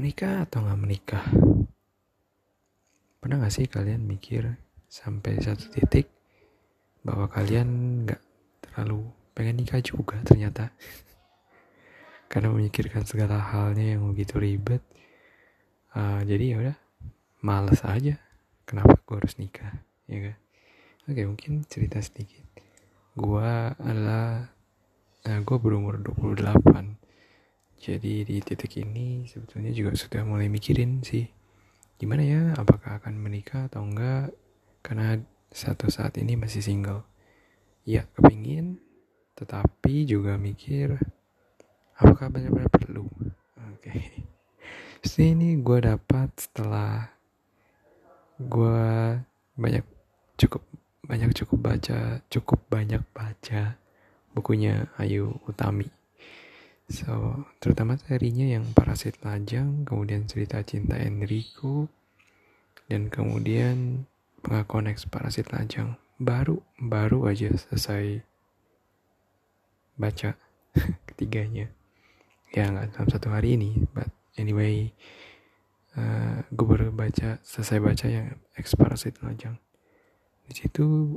Menikah atau nggak menikah? Pernah gak sih kalian mikir sampai satu titik bahwa kalian nggak terlalu pengen nikah juga ternyata? Karena memikirkan segala halnya yang begitu ribet. Uh, jadi ya udah, males aja. Kenapa gue harus nikah? Ya kan? Oke, mungkin cerita sedikit. Gua adalah uh, eh, gue berumur 28 jadi di titik ini sebetulnya juga sudah mulai mikirin sih gimana ya apakah akan menikah atau enggak karena satu saat ini masih single. Ya kepingin tetapi juga mikir apakah benar-benar perlu. Oke. Okay. ini gue dapat setelah gue banyak cukup banyak cukup baca cukup banyak baca bukunya Ayu Utami So, terutama serinya yang Parasit Lajang, kemudian cerita cinta Enrico, dan kemudian pengakuan eks Parasit Lajang. Baru, baru aja selesai baca ketiganya. Ya, nggak dalam satu hari ini, but anyway, uh, gue baru baca, selesai baca yang eks Parasit Lajang. Di situ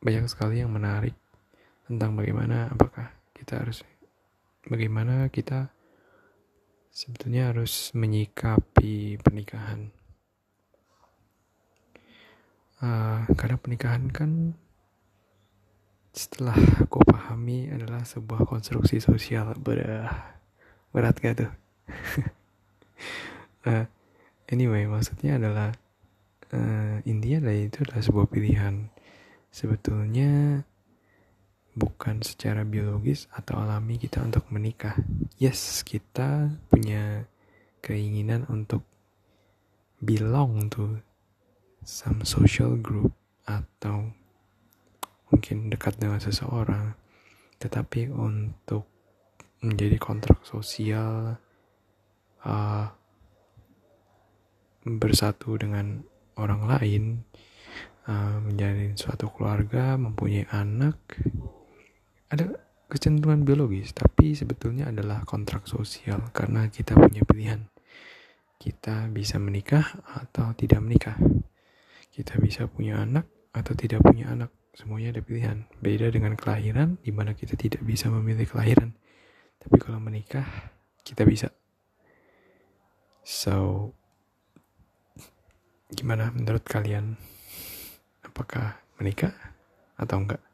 banyak sekali yang menarik tentang bagaimana apakah kita harus bagaimana kita sebetulnya harus menyikapi pernikahan. Uh, karena pernikahan kan setelah aku pahami adalah sebuah konstruksi sosial. Berat berat gak tuh? Uh, anyway maksudnya adalah uh, intinya adalah itu adalah sebuah pilihan. Sebetulnya bukan secara biologis atau alami kita untuk menikah. Yes, kita punya keinginan untuk belong to some social group atau mungkin dekat dengan seseorang. Tetapi untuk menjadi kontrak sosial uh, bersatu dengan orang lain uh, menjadi suatu keluarga, mempunyai anak, ada kecenderungan biologis, tapi sebetulnya adalah kontrak sosial karena kita punya pilihan. Kita bisa menikah atau tidak menikah. Kita bisa punya anak atau tidak punya anak. Semuanya ada pilihan. Beda dengan kelahiran, di mana kita tidak bisa memilih kelahiran. Tapi kalau menikah, kita bisa. So, gimana menurut kalian? Apakah menikah atau enggak?